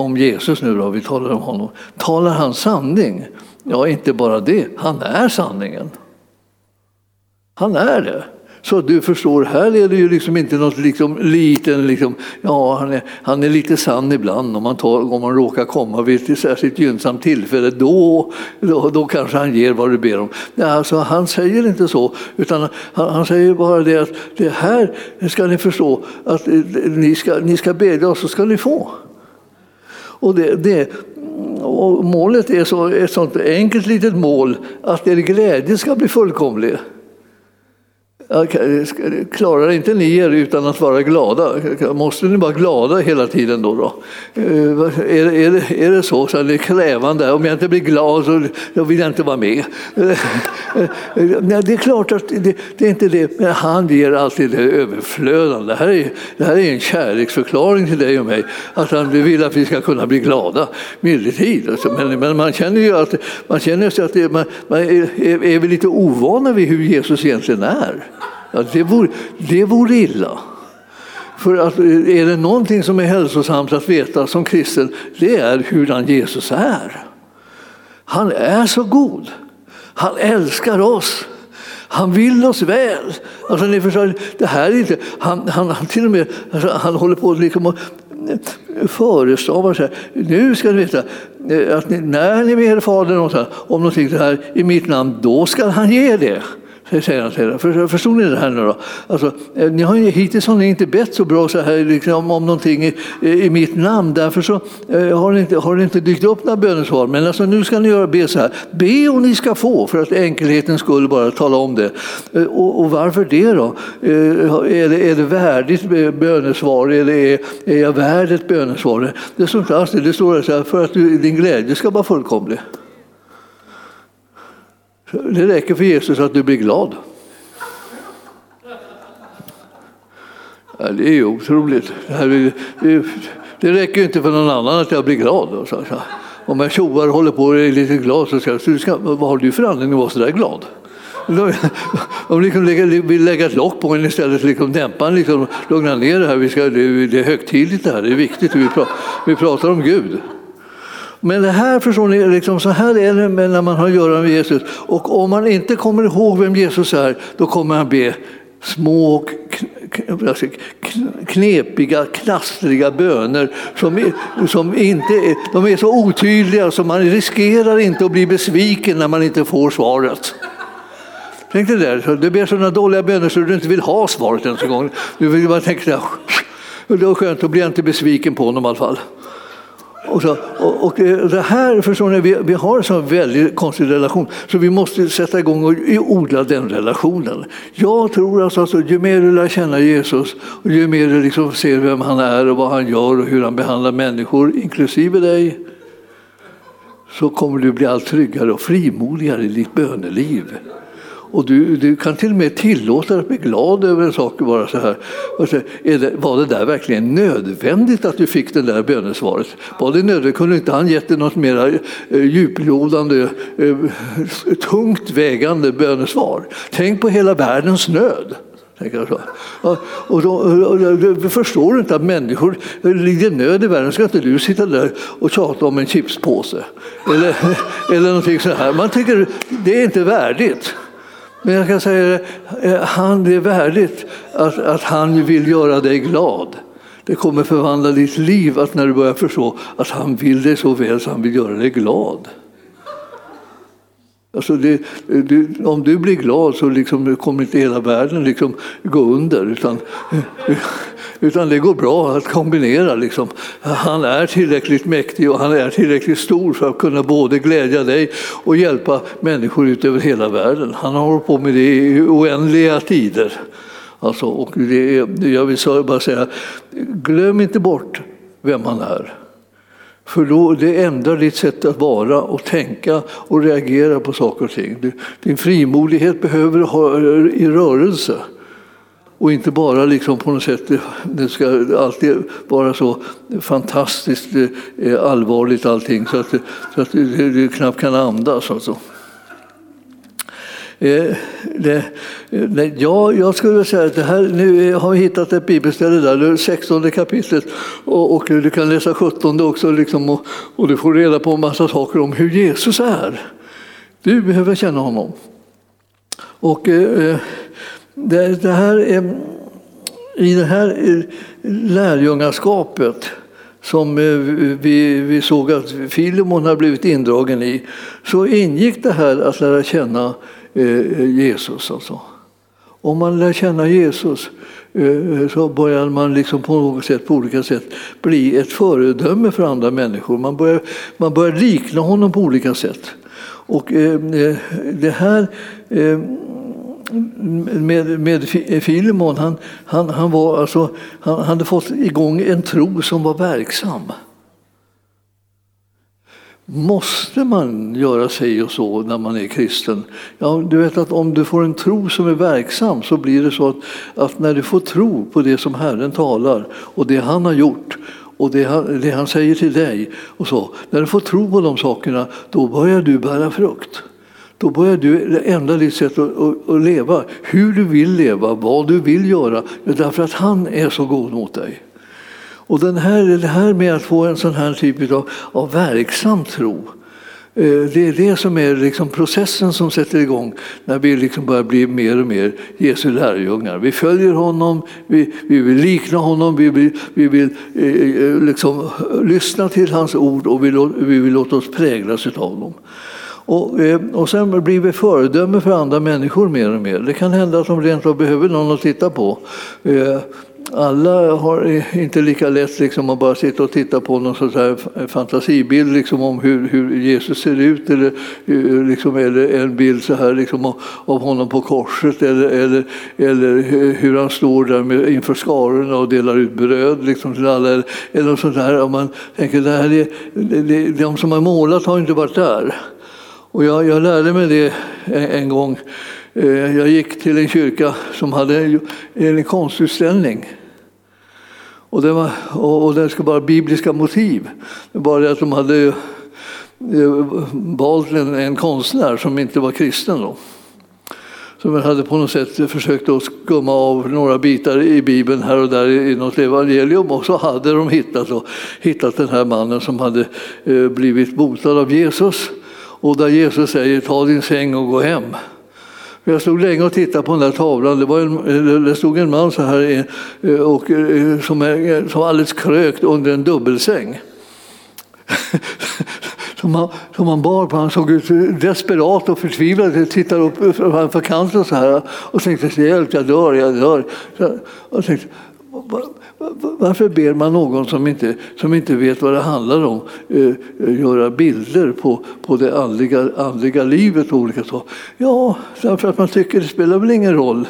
om Jesus nu, då. vi talar om honom. Talar han sanning? Ja, inte bara det, han är sanningen. Han är det. Så du förstår, här är det ju liksom inte något liksom, liten, liksom, ja han är, han är lite sann ibland om man, tar, om man råkar komma vid ett särskilt gynnsamt tillfälle, då, då, då kanske han ger vad du ber om. Nej, alltså, han säger inte så, utan han, han säger bara det att det här ska ni förstå, att eh, ni ska, ni ska bedja och så ska ni få. Och det, det, och målet är så, ett sånt enkelt litet mål att er glädje ska bli fullkomlig. Klarar inte ni er utan att vara glada? Måste ni vara glada hela tiden då? då? Eh, är, är, det, är det så, så är det krävande? Om jag inte blir glad så vill jag inte vara med. Eh, nej, det är klart att det, det, är inte det, men han ger alltid det överflödande. Det här, är, det här är en kärleksförklaring till dig och mig, att han vill att vi ska kunna bli glada medeltid. Alltså. Men, men man känner ju att, man känner att det, man, man är, är, är lite ovana vid hur Jesus egentligen är. Ja, det, vore, det vore illa. För att eh, är det någonting som är hälsosamt att veta som kristen, det är hurdan Jesus är. Han är så god. Han älskar oss. Han vill oss väl. Alltså, ni förstår, det här är inte, han, han, han till och med alltså, han håller på liksom och eh, förestavar så här. Nu ska ni veta eh, att ni, när ni ber Fadern om någonting så här i mitt namn, då ska han ge det. Säger han, säger Förstod ni det här nu då? Alltså, eh, ni har ju, hittills har ni inte bett så bra så här, liksom, om någonting i, i mitt namn. Därför så, eh, har, det inte, har det inte dykt upp några bönesvar. Men alltså, nu ska ni göra, be så här. Be och ni ska få, för att enkelhetens skull bara tala om det. Eh, och, och varför det då? Eh, är, det, är det värdigt bönesvar? Är, är jag värd ett bönesvar? Det står inte alls det. Det står så här, för att du, din glädje ska vara fullkomlig. Det räcker för Jesus att du blir glad. Ja, det är ju otroligt. Det, det, det räcker inte för någon annan att jag blir glad. Om jag tjoar och håller på och är lite glad så ska, jag, vad har du för anledning att vara så där glad? De liksom vill lägga ett lock på en istället, liksom dämpa en, liksom, lugna ner det här. Vi ska, det är högtidligt det här, det är viktigt. Vi pratar, vi pratar om Gud. Men det här förstår ni, liksom, så här är det när man har att göra med Jesus. Och om man inte kommer ihåg vem Jesus är, då kommer han be små alltså knepiga, knastriga böner som, som inte är, de är så otydliga så man riskerar inte att bli besviken när man inte får svaret. Tänk dig det, du ber sådana dåliga böner så du inte vill ha svaret ens en gång. Du vill bara tänka, det var skönt, då blir jag inte besviken på honom i alla fall. Och, så, och, och, eh, det här, förstår ni, vi, vi har en sån väldigt konstig relation så vi måste sätta igång och odla den relationen. Jag tror alltså att ju mer du lär känna Jesus och ju mer du liksom ser vem han är och vad han gör och hur han behandlar människor, inklusive dig, så kommer du bli allt tryggare och frimodigare i ditt böneliv. Och du, du, kan till och med tillåta dig att bli glad över en sak. Bara så här. Så, det, var det där verkligen nödvändigt att du fick det där bönesvaret? Var det nödvändigt? Kunde inte han gett dig något mer eh, djuplodande, eh, tungt vägande bönesvar? Tänk på hela världens nöd. Och då, och då, förstår du inte att människor eh, lider nöd i världen. Ska inte du sitta där och tjata om en chipspåse? Eller, eller någonting så här. Man tycker det är inte värdigt. Men jag kan säga eh, det, han är värdigt att, att han vill göra dig glad. Det kommer förvandla ditt liv att när du börjar förstå att han vill dig så väl så han vill göra dig glad. Alltså det, du, om du blir glad så liksom kommer inte hela världen liksom gå under. Utan, utan det går bra att kombinera. Liksom. Han är tillräckligt mäktig och han är tillräckligt stor för att kunna både glädja dig och hjälpa människor ut över hela världen. Han har hållit på med det i oändliga tider. Alltså, och det, jag vill bara säga, glöm inte bort vem han är. För då, det ändrar ditt sätt att vara och tänka och reagera på saker och ting. Din frimodighet behöver ha i rörelse. Och inte bara liksom på något sätt, det ska alltid vara så fantastiskt eh, allvarligt allting så att, så att du knappt kan andas. Alltså. Eh, det, nej, ja, jag skulle säga att det här, nu har vi hittat ett bibelställe där, det 16 kapitlet och, och, du kan läsa 17 också liksom, och, och, du får reda på en massa saker om hur Jesus är. Du behöver känna honom. Och eh, eh det, det, här är, I det här lärjungaskapet som eh, vi, vi såg att Filemon har blivit indragen i, så ingick det här att lära känna eh, Jesus. Alltså. Om man lär känna Jesus eh, så börjar man liksom på något sätt, på olika sätt bli ett föredöme för andra människor. Man börjar, man börjar likna honom på olika sätt. Och eh, det här med, med Filimon, han, han, han, var alltså, han hade fått igång en tro som var verksam. Måste man göra sig och så när man är kristen? Ja, du vet att om du får en tro som är verksam så blir det så att, att när du får tro på det som Herren talar och det han har gjort och det han, det han säger till dig och så. När du får tro på de sakerna, då börjar du bära frukt. Då börjar du ändra ditt sätt att, att, att leva, hur du vill leva, vad du vill göra, därför att han är så god mot dig. Och den här, det här med att få en sån här typ av, av verksam tro, eh, det är det som är liksom processen som sätter igång när vi liksom börjar bli mer och mer Jesu lärjungar. Vi följer honom, vi, vi vill likna honom, vi vill, vi vill eh, eh liksom eh, lyssna till hans ord och vi, vi vill låta oss präglas av honom. Och, eh, och sen blir vi föredöme för andra människor mer och mer. Det kan hända att de rent av behöver någon att titta på eh, alla har eh, inte lika lätt liksom att bara sitta och titta på någon sån här fantasibild liksom om hur, hur Jesus ser ut eller, liksom, eller en bild så här liksom av honom på korset eller, eller, eller hur han står där med, inför skarorna och delar ut bröd liksom, till alla. Eller, eller sånt där. Man tänker, det här är, det, de som har målat har inte varit där. Och jag, jag lärde mig det en, en gång eh, jag gick till en kyrka som hade en konstutställning. Och den, var, och den skulle vara bibliska motiv. Det var det att de hade eh, valt en, en konstnär som inte var kristen. Då. Som hade på något sätt försökt att skumma av några bitar i Bibeln här och där i något evangelium och så hade de hittat, då, hittat den här mannen som hade eh, blivit botad av Jesus. Och där Jesus säger ta din säng och gå hem. Jag stod länge och tittade på den där tavlan. Det, var en, det stod en man så här och, eh, som, är, som var alldeles krökt under en dubbelsäng. som, han, som han bar på. Han såg ut desperat och förtvivlad. Tittade upp framför kanten så här och tänkte hjälp, jag dör, jag dör. Och tänkte, varför ber man någon som inte, som inte vet vad det handlar om eh, eh göra bilder på, på det andliga, andliga livet? Olika så? Ja, därför att man tycker det spelar väl ingen roll.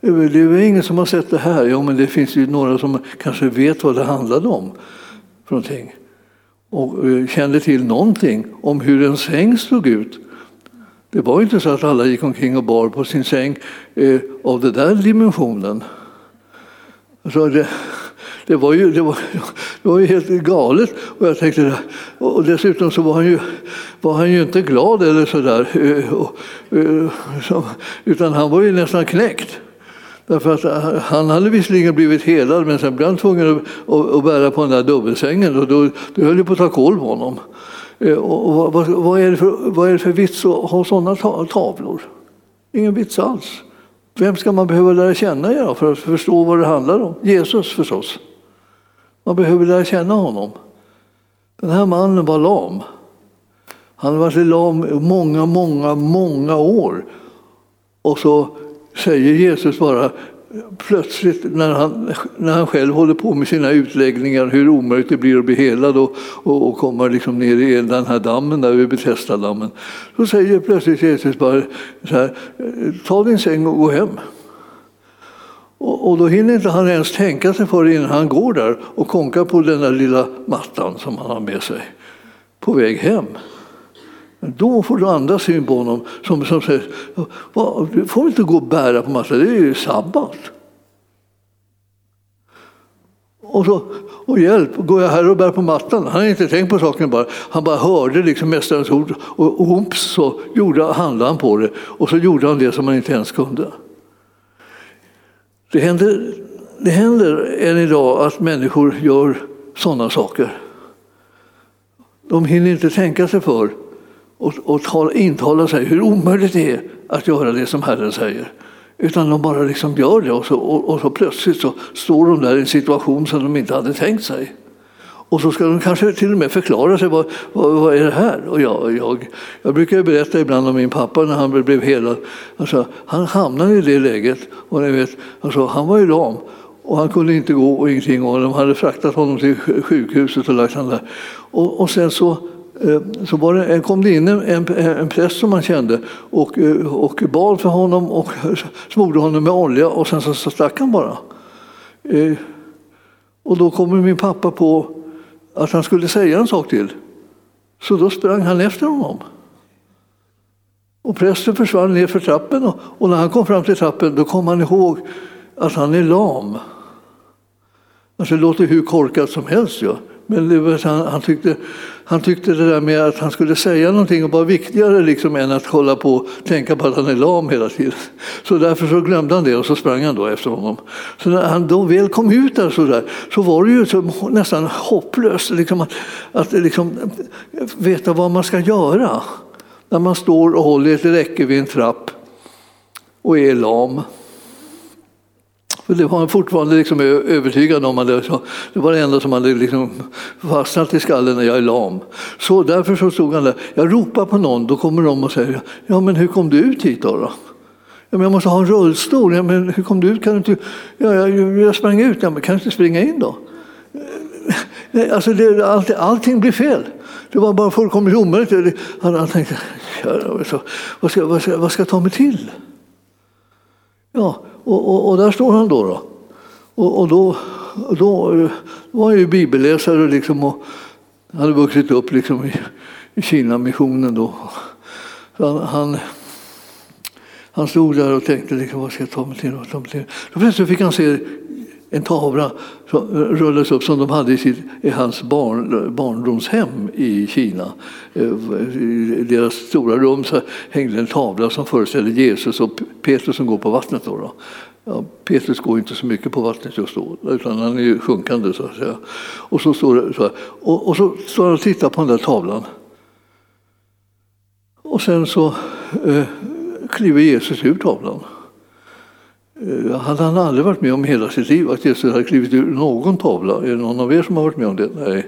Eh, det är väl ingen som har sett det här. Ja, men det finns ju några som kanske vet vad det handlade om. För någonting. Och eh, kände till någonting om hur en säng såg ut. Det var inte så att alla gick omkring och bar på sin säng eh, av den där dimensionen. Alltså det, det, var ju, det, var, det var ju helt galet. Och, jag tänkte, och dessutom så var han ju, var han ju inte glad eller sådär. Eh, eh, utan han var ju nästan knäckt. Därför att eh, han hade visserligen blivit helad men sen blev han tvungen att, att bära på den där dubbelsängen och då, då höll det på att ta koll på honom. Och vad, vad, är det för, vad är det för vits att ha sådana tavlor? Ingen vits alls. Vem ska man behöva lära känna för att förstå vad det handlar om? Jesus förstås. Man behöver lära känna honom. Den här mannen var lam. Han har varit lam många, många, många år. Och så säger Jesus bara, plötsligt när han, när han själv håller på med sina utläggningar hur omöjligt det blir att bli helad och, och, och komma liksom ner i den här dammen där vid Betesda-dammen. Så säger plötsligt Jesus bara så här, ta din säng och gå hem. Och, och då hinner inte han ens tänka sig för innan han går där och konkar på den där lilla mattan som han har med sig på väg hem. Då får du andra syn på honom som, som säger, du får inte gå och bära på mattan, det är ju sabbat. Och, så, och hjälp, går jag här och bär på mattan? Han har inte tänkt på saken bara. Han bara hörde liksom Mästarens ord och, oops så gjorde, handlade han på det och så gjorde han det som han inte ens kunde. Det händer, det händer än idag att människor gör sådana saker. De hinner inte tänka sig för och, och intala sig hur omöjligt det är att göra det som Herren säger. Utan de bara liksom gör det och så, och, och så plötsligt så står de där i en situation som de inte hade tänkt sig. Och så ska de kanske till och med förklara sig, vad, vad, vad är det här? Och jag, jag, jag brukar berätta ibland om min pappa när han blev helad. Alltså, han hamnade i det läget, och ni vet, alltså, han var ju lam och han kunde inte gå och ingenting och de hade fraktat honom till sjukhuset och lagt honom där. Och, och sen så Eh, så var det, eh, kom det in en, en präst som man kände och, eh, och bad för honom och smorde honom med olja och sen så, så stack han bara. Och då kommer min pappa på att han skulle säga en sak till. Så då sprang han efter honom. Och prästen försvann ner för trappen och, och när han kom fram till trappen då kom han ihåg att han är lam. Alltså det låter hur korkat som helst. Ja. Men det, han, han, tyckte, han tyckte det där med att han skulle säga någonting var viktigare liksom än att hålla på och tänka på att han är lam hela tiden. Så därför så glömde han det och så sprang han då efter honom. Så när han då väl kom ut där så, där, så var det ju så nästan hopplöst liksom att, att liksom, veta vad man ska göra. När man står och håller ett räcke vid en trapp och är lam. Och det var han fortfarande liksom övertygad om. Att det var det enda som hade liksom fastnat i skallen när jag är lam. Så därför så stod han där. Jag ropar på någon, då kommer de och säger ja men hur kom du ut hit då? då? Ja, men jag måste ha en rullstol. Ja, men hur kom du ut? Kan du inte... ja, jag, jag sprang ut. Ja, men kan du inte springa in då? Alltså det, all, allting blir fel. Det var bara fullkomligt omöjligt. Han, han tänkte, vad ska, vad, ska, vad ska jag ta mig till? Ja, och, och, och, där står han då. då. Och, och då, då var han ju bibelläsare liksom och hade vuxit upp liksom i, i Kina-missionen. Då. Han, han, han stod där och tänkte liksom, vad ska jag ta mig till? Ta mig till? Då plötsligt fick han se en tavla som rullades upp som de hade i, sitt, i hans barn, barndomshem i Kina. Eh, I deras stora rum så hängde en tavla som föreställde Jesus och Petrus som går på vattnet. Då, då. Ja, Petrus går inte så mycket på vattnet just då, utan han är ju sjunkande. Så att säga. Och så står det så här. Och, och så står han och tittar på den där tavlan. Och sen så eh, kliver Jesus ur tavlan. Eh, hade han aldrig varit med om hela sitt liv att Jesus hade klivit ur någon tavla? Är det någon av er som har varit med om det? Nej.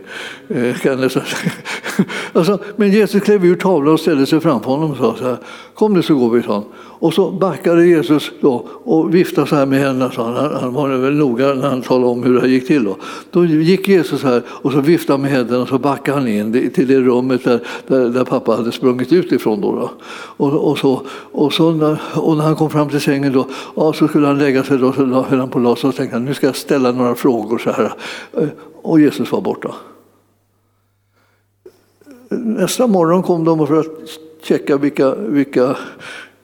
Eh, kan jag alltså, men Jesus klev ur tavlan och ställde sig framför honom och sa så här, kom nu så går vi, sa och så backade Jesus då och viftade så här med händerna. sa han, han var väl noga när han talade om hur det gick till. Då, då gick Jesus här och så viftade med händerna och så backade han in till det rummet där, där, där pappa hade sprungit ut ifrån. Då, då. Och, och, så, och, så när, och när han kom fram till sängen då, ja, så skulle han lägga sig då, så höll han på att och tänkte han, nu ska jag ställa några frågor så här. Eh, och Jesus var borta. Nästa morgon kom de för att checka vilka, vilka,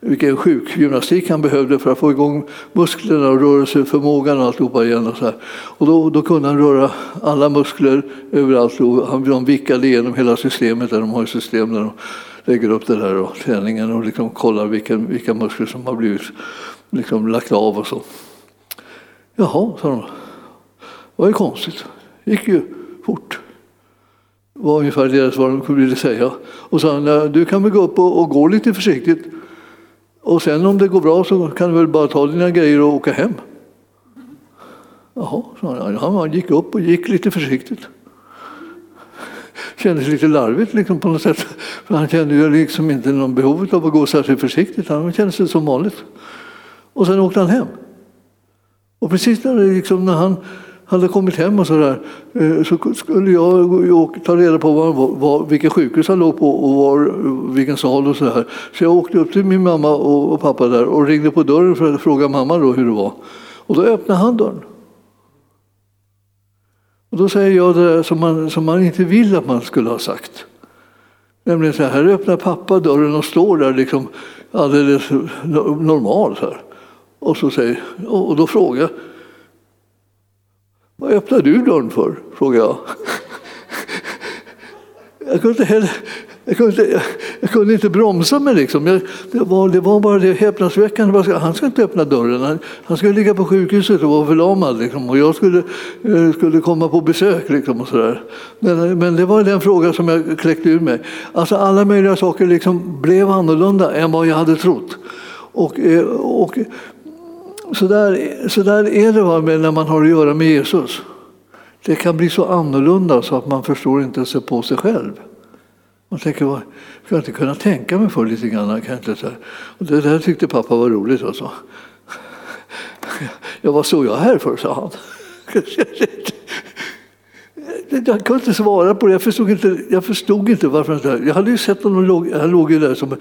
vilken sjukgymnastik han behövde för att få igång musklerna och rörelseförmågan och alltihopa igen. Och, så här. och då, då kunde han röra alla muskler överallt och han, de vickade igenom hela systemet. Där de har ett system där de lägger upp det där och träningen och liksom kollar vilka, vilka muskler som har blivit liksom lagt av och så. Jaha, sa de. Det var ju konstigt. Det gick ju fort. Det var ungefär deras vad de ville säga. Och sa han, du kan väl gå upp och, och, gå lite försiktigt. Och sen om det går bra så kan du väl bara ta dina grejer och åka hem. Jaha, sa han. Han gick upp och gick lite försiktigt. Kändes lite larvigt liksom på något sätt. För han kände ju liksom inte någon behov av att gå särskilt försiktigt. Han kände sig som vanligt. Och sen åkte han hem. Och precis när, det liksom, när han hade kommit hem och eh, så där, så skulle jag ta reda på var, var, vilket sjukhus han låg på och var, vilken sal och så där. Så jag åkte upp till min mamma och, pappa där och ringde på dörren för att fråga mamma då hur det var. Och då öppnade han dörren. Och då säger jag det som man, som man inte vill att man skulle ha sagt. Nämligen så här, här öppnar pappa dörren och står där liksom alldeles normal. Så här. Och, så säger, och då frågar jag, vad öppnar du dörren för? frågade jag. Jag kunde inte, heller, jag kunde inte, jag kunde inte bromsa mig. Liksom. Jag, det, var, det var bara det häpnadsväckande. Han ska inte öppna dörren. Han, han skulle ligga på sjukhuset och vara förlamad. Liksom. Och jag skulle, eh, skulle komma på besök. Liksom, och så där. Men, men det var den fråga som jag kläckte ur mig. Alltså, alla möjliga saker liksom blev annorlunda än vad jag hade trott. Och, eh, och så där, så där är det när man har att göra med Jesus. Det kan bli så annorlunda så att man förstår inte sig på sig själv. Man tänker, jag ska inte kunna tänka mig för lite grann. Kan inte, så Och det där tyckte pappa var roligt. Alltså. Ja, vad såg jag här för, sa han. Jag kunde inte svara på det. Jag förstod inte, jag förstod inte varför han Jag hade ju sett honom, låg, han låg ju där som,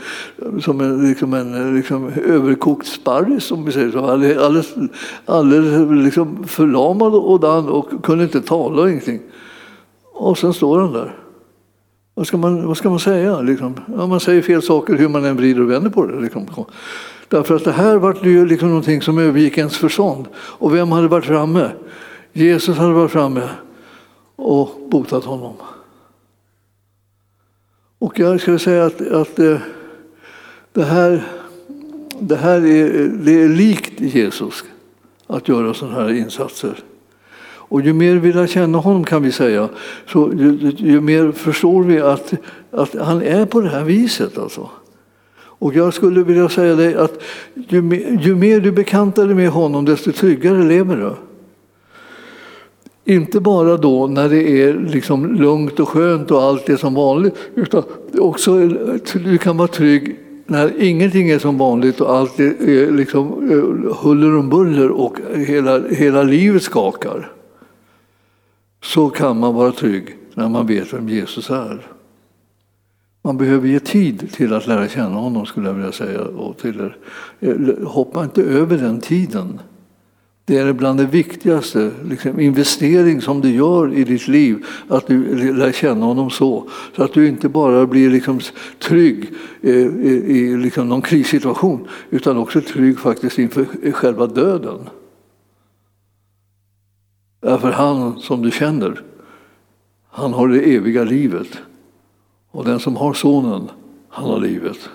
som en, liksom en liksom överkokt sparris, som vi säger så. Alldeles, alldeles liksom förlamad och dan och kunde inte tala och ingenting. Och sen står han där. Vad ska man, vad ska man säga? Liksom? Ja, man säger fel saker hur man än vrider och vänder på det. Liksom. Därför att det här var ju liksom någonting som övergick ens förstånd. Och vem hade varit framme? Jesus hade varit framme och botat honom. Och jag skulle säga att, att eh, det, här, det här är, det är likt Jesus att göra sådana här insatser. Och ju mer vi lär känna honom kan vi säga, så ju, ju mer förstår vi att, att han är på det här viset. Alltså. Och jag skulle vilja säga dig att ju, ju mer du bekantar dig med honom, desto tryggare lever du. Inte bara då när det är liksom lugnt och skönt och allt är som vanligt, utan också du kan vara trygg när ingenting är som vanligt och allt är liksom eh, huller om buller och hela, hela livet skakar. Så kan man vara trygg när man vet vem Jesus är. Man behöver ge tid till att lära känna honom skulle jag vilja säga. Och till, er. Eh, hoppa inte över den tiden. Det är bland det viktigaste liksom, investering som du gör i ditt liv, att du lär känna honom så. Så att du inte bara blir liksom trygg eh, i, i liksom någon krissituation, utan också trygg faktiskt inför själva döden. Därför han som du känner, han har det eviga livet. Och den som har sonen, han har livet.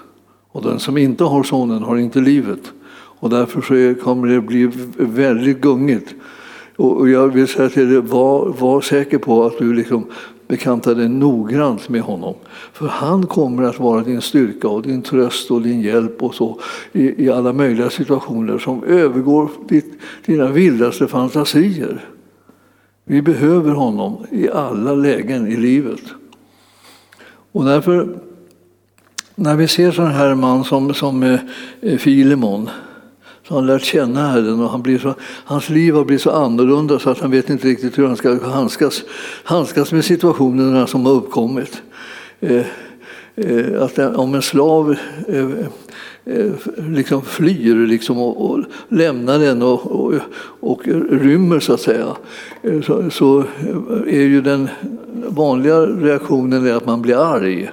Och den som inte har sonen har inte livet. Och därför så kommer det bli väldigt gungigt. Och jag vill säga till dig, var, var säker på att du liksom bekantar dig noggrant med honom. För han kommer att vara din styrka och din tröst och din hjälp och så i, i alla möjliga situationer som övergår ditt, dina vildaste fantasier. Vi behöver honom i alla lägen i livet. Och därför, när vi ser sån här man som, som eh, Filemon så han lärt känna Herren och han blir så, hans liv har blivit så annorlunda så att han vet inte riktigt hur han ska handskas, handskas med situationerna som har uppkommit. Eh, eh, att om en slav eh, eh, liksom flyr liksom och, och lämnar den och, och, och, rymmer så att säga eh, så, så är ju den vanliga reaktionen att man blir arg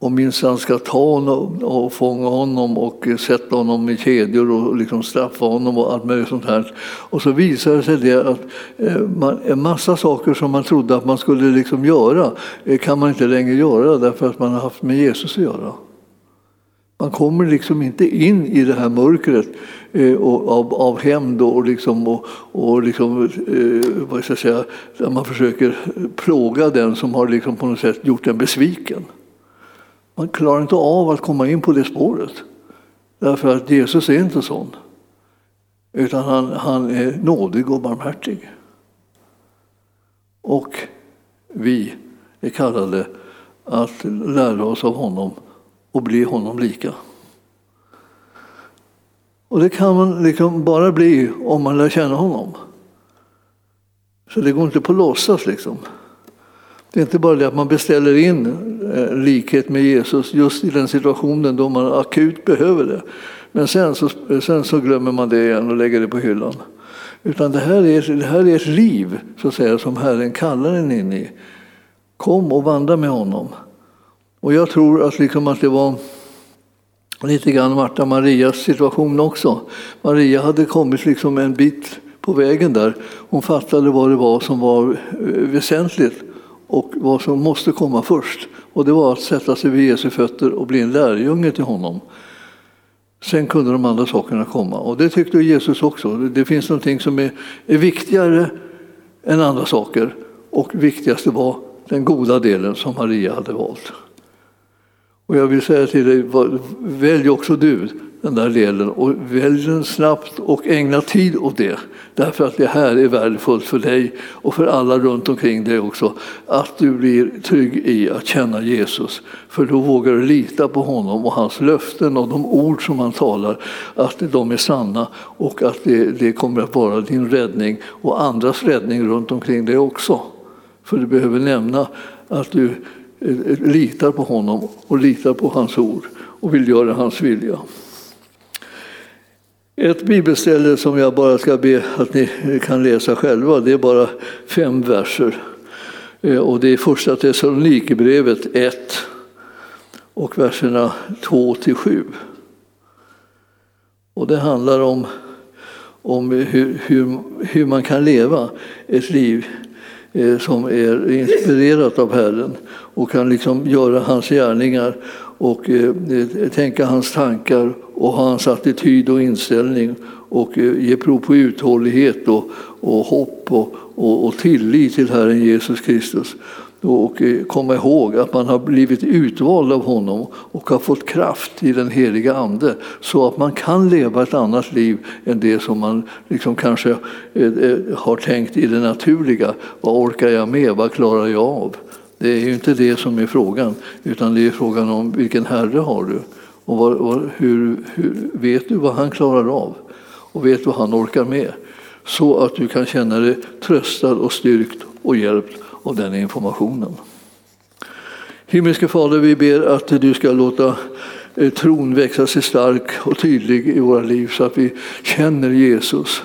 och minsann ska ta honom och fånga honom och sätta honom i kedjor och liksom straffa honom och allt möjligt sånt här. Och så visar det sig det att eh, man, en massa saker som man trodde att man skulle liksom göra eh, kan man inte längre göra därför att man har haft med Jesus att göra. Man kommer liksom inte in i det här mörkret eh, av, av hämnd och, liksom, och, och liksom, eh, vad ska jag säga, där man försöker plåga den som har liksom på något sätt gjort en besviken. Man klarar inte av att komma in på det spåret. Därför att Jesus är inte sån. Utan han, han är nådig och barmhärtig. Och vi är kallade att lära oss av honom och bli honom lika. Och det kan man liksom bara bli om man lär känna honom. Så det går inte på låtsas liksom. Det är inte bara det att man beställer in eh, likhet med Jesus just i den situationen då man akut behöver det. Men sen så, sen så glömmer man det igen och lägger det på hyllan. Utan det här är, det här är ett liv så att säga, som Herren kallar en in i. Kom och vandra med honom. Och jag tror att, liksom att det var lite grann Marta Marias situation också. Maria hade kommit liksom en bit på vägen där. Hon fattade vad det var som var eh, väsentligt och vad som måste komma först. Och det var att sätta sig vid Jesu fötter och bli en lärjunge till honom. Sen kunde de andra sakerna komma. Och det tyckte Jesus också. Det finns någonting som är, är viktigare än andra saker. Och viktigast var den goda delen som Maria hade valt. Och jag vill säga till dig, välj också du den där delen och välj den snabbt och ägna tid åt det. Därför att det här är värdefullt för dig och för alla runt omkring dig också. Att du blir trygg i att känna Jesus. För då vågar du lita på honom och hans löften och de ord som han talar, att de är sanna och att det, det kommer att vara din räddning och andras räddning runt omkring dig också. För du behöver nämna att du eh, eh, litar på honom och litar på hans ord och vill göra hans vilja. Ett bibelställe som jag bara ska be att ni kan läsa själva, det är bara fem verser. Eh, och det är första Thessalonikerbrevet 1 och verserna 2 till 7. Och det handlar om, om hur, hur, hur man kan leva ett liv eh, som är inspirerat av Herren och kan liksom göra hans gärningar och eh, tänka hans tankar och hans attityd och inställning och eh, ge prov på uthållighet och, och hopp och, och, och tillit till Herren Jesus Kristus. Och eh, komma ihåg att man har blivit utvald av honom och har fått kraft i den heliga Ande så att man kan leva ett annat liv än det som man liksom kanske eh, har tänkt i det naturliga. Vad orkar jag med? Vad klarar jag av? Det är ju inte det som är frågan, utan det är frågan om vilken Herre har du? Och var, vad, hur, hur, vet du vad han klarar av? Och vet vad han orkar med? Så att du kan känna dig tröstad och styrkt och hjälpt av den informationen. Himmelske Fader, vi ber att du ska låta eh, tron växa sig stark och tydlig i våra liv så att vi känner Jesus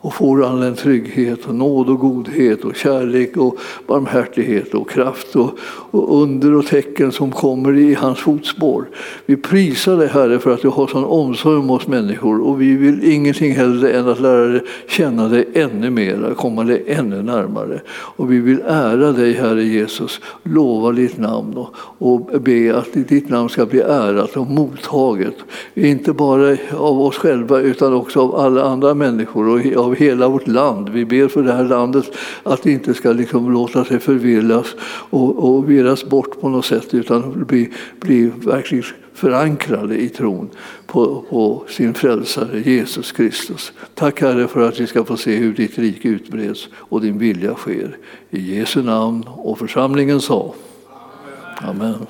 och får all den trygghet och nåd och godhet och kärlek och barmhärtighet och kraft och, och, under och tecken som kommer i hans fotspår. Vi prisar dig Herre för att du har sån omsorg om oss människor och vi vill ingenting hellre än att lära dig känna dig ännu mer, komma dig ännu närmare. Och vi vill ära dig Herre Jesus, lova ditt namn och, och be att ditt namn ska bli ärat och mottaget. Inte bara av oss själva utan också av alla andra människor och av hela vårt land. Vi ber för det här landet att det inte ska liksom låta sig förvillas och, och virras bort på något sätt utan bli, bli verkligen förankrade i tron på, på, sin frälsare Jesus Kristus. Tack Herre för att vi ska få se hur ditt rike utbreds och din vilja sker. I Jesu namn och församlingen sa Amen.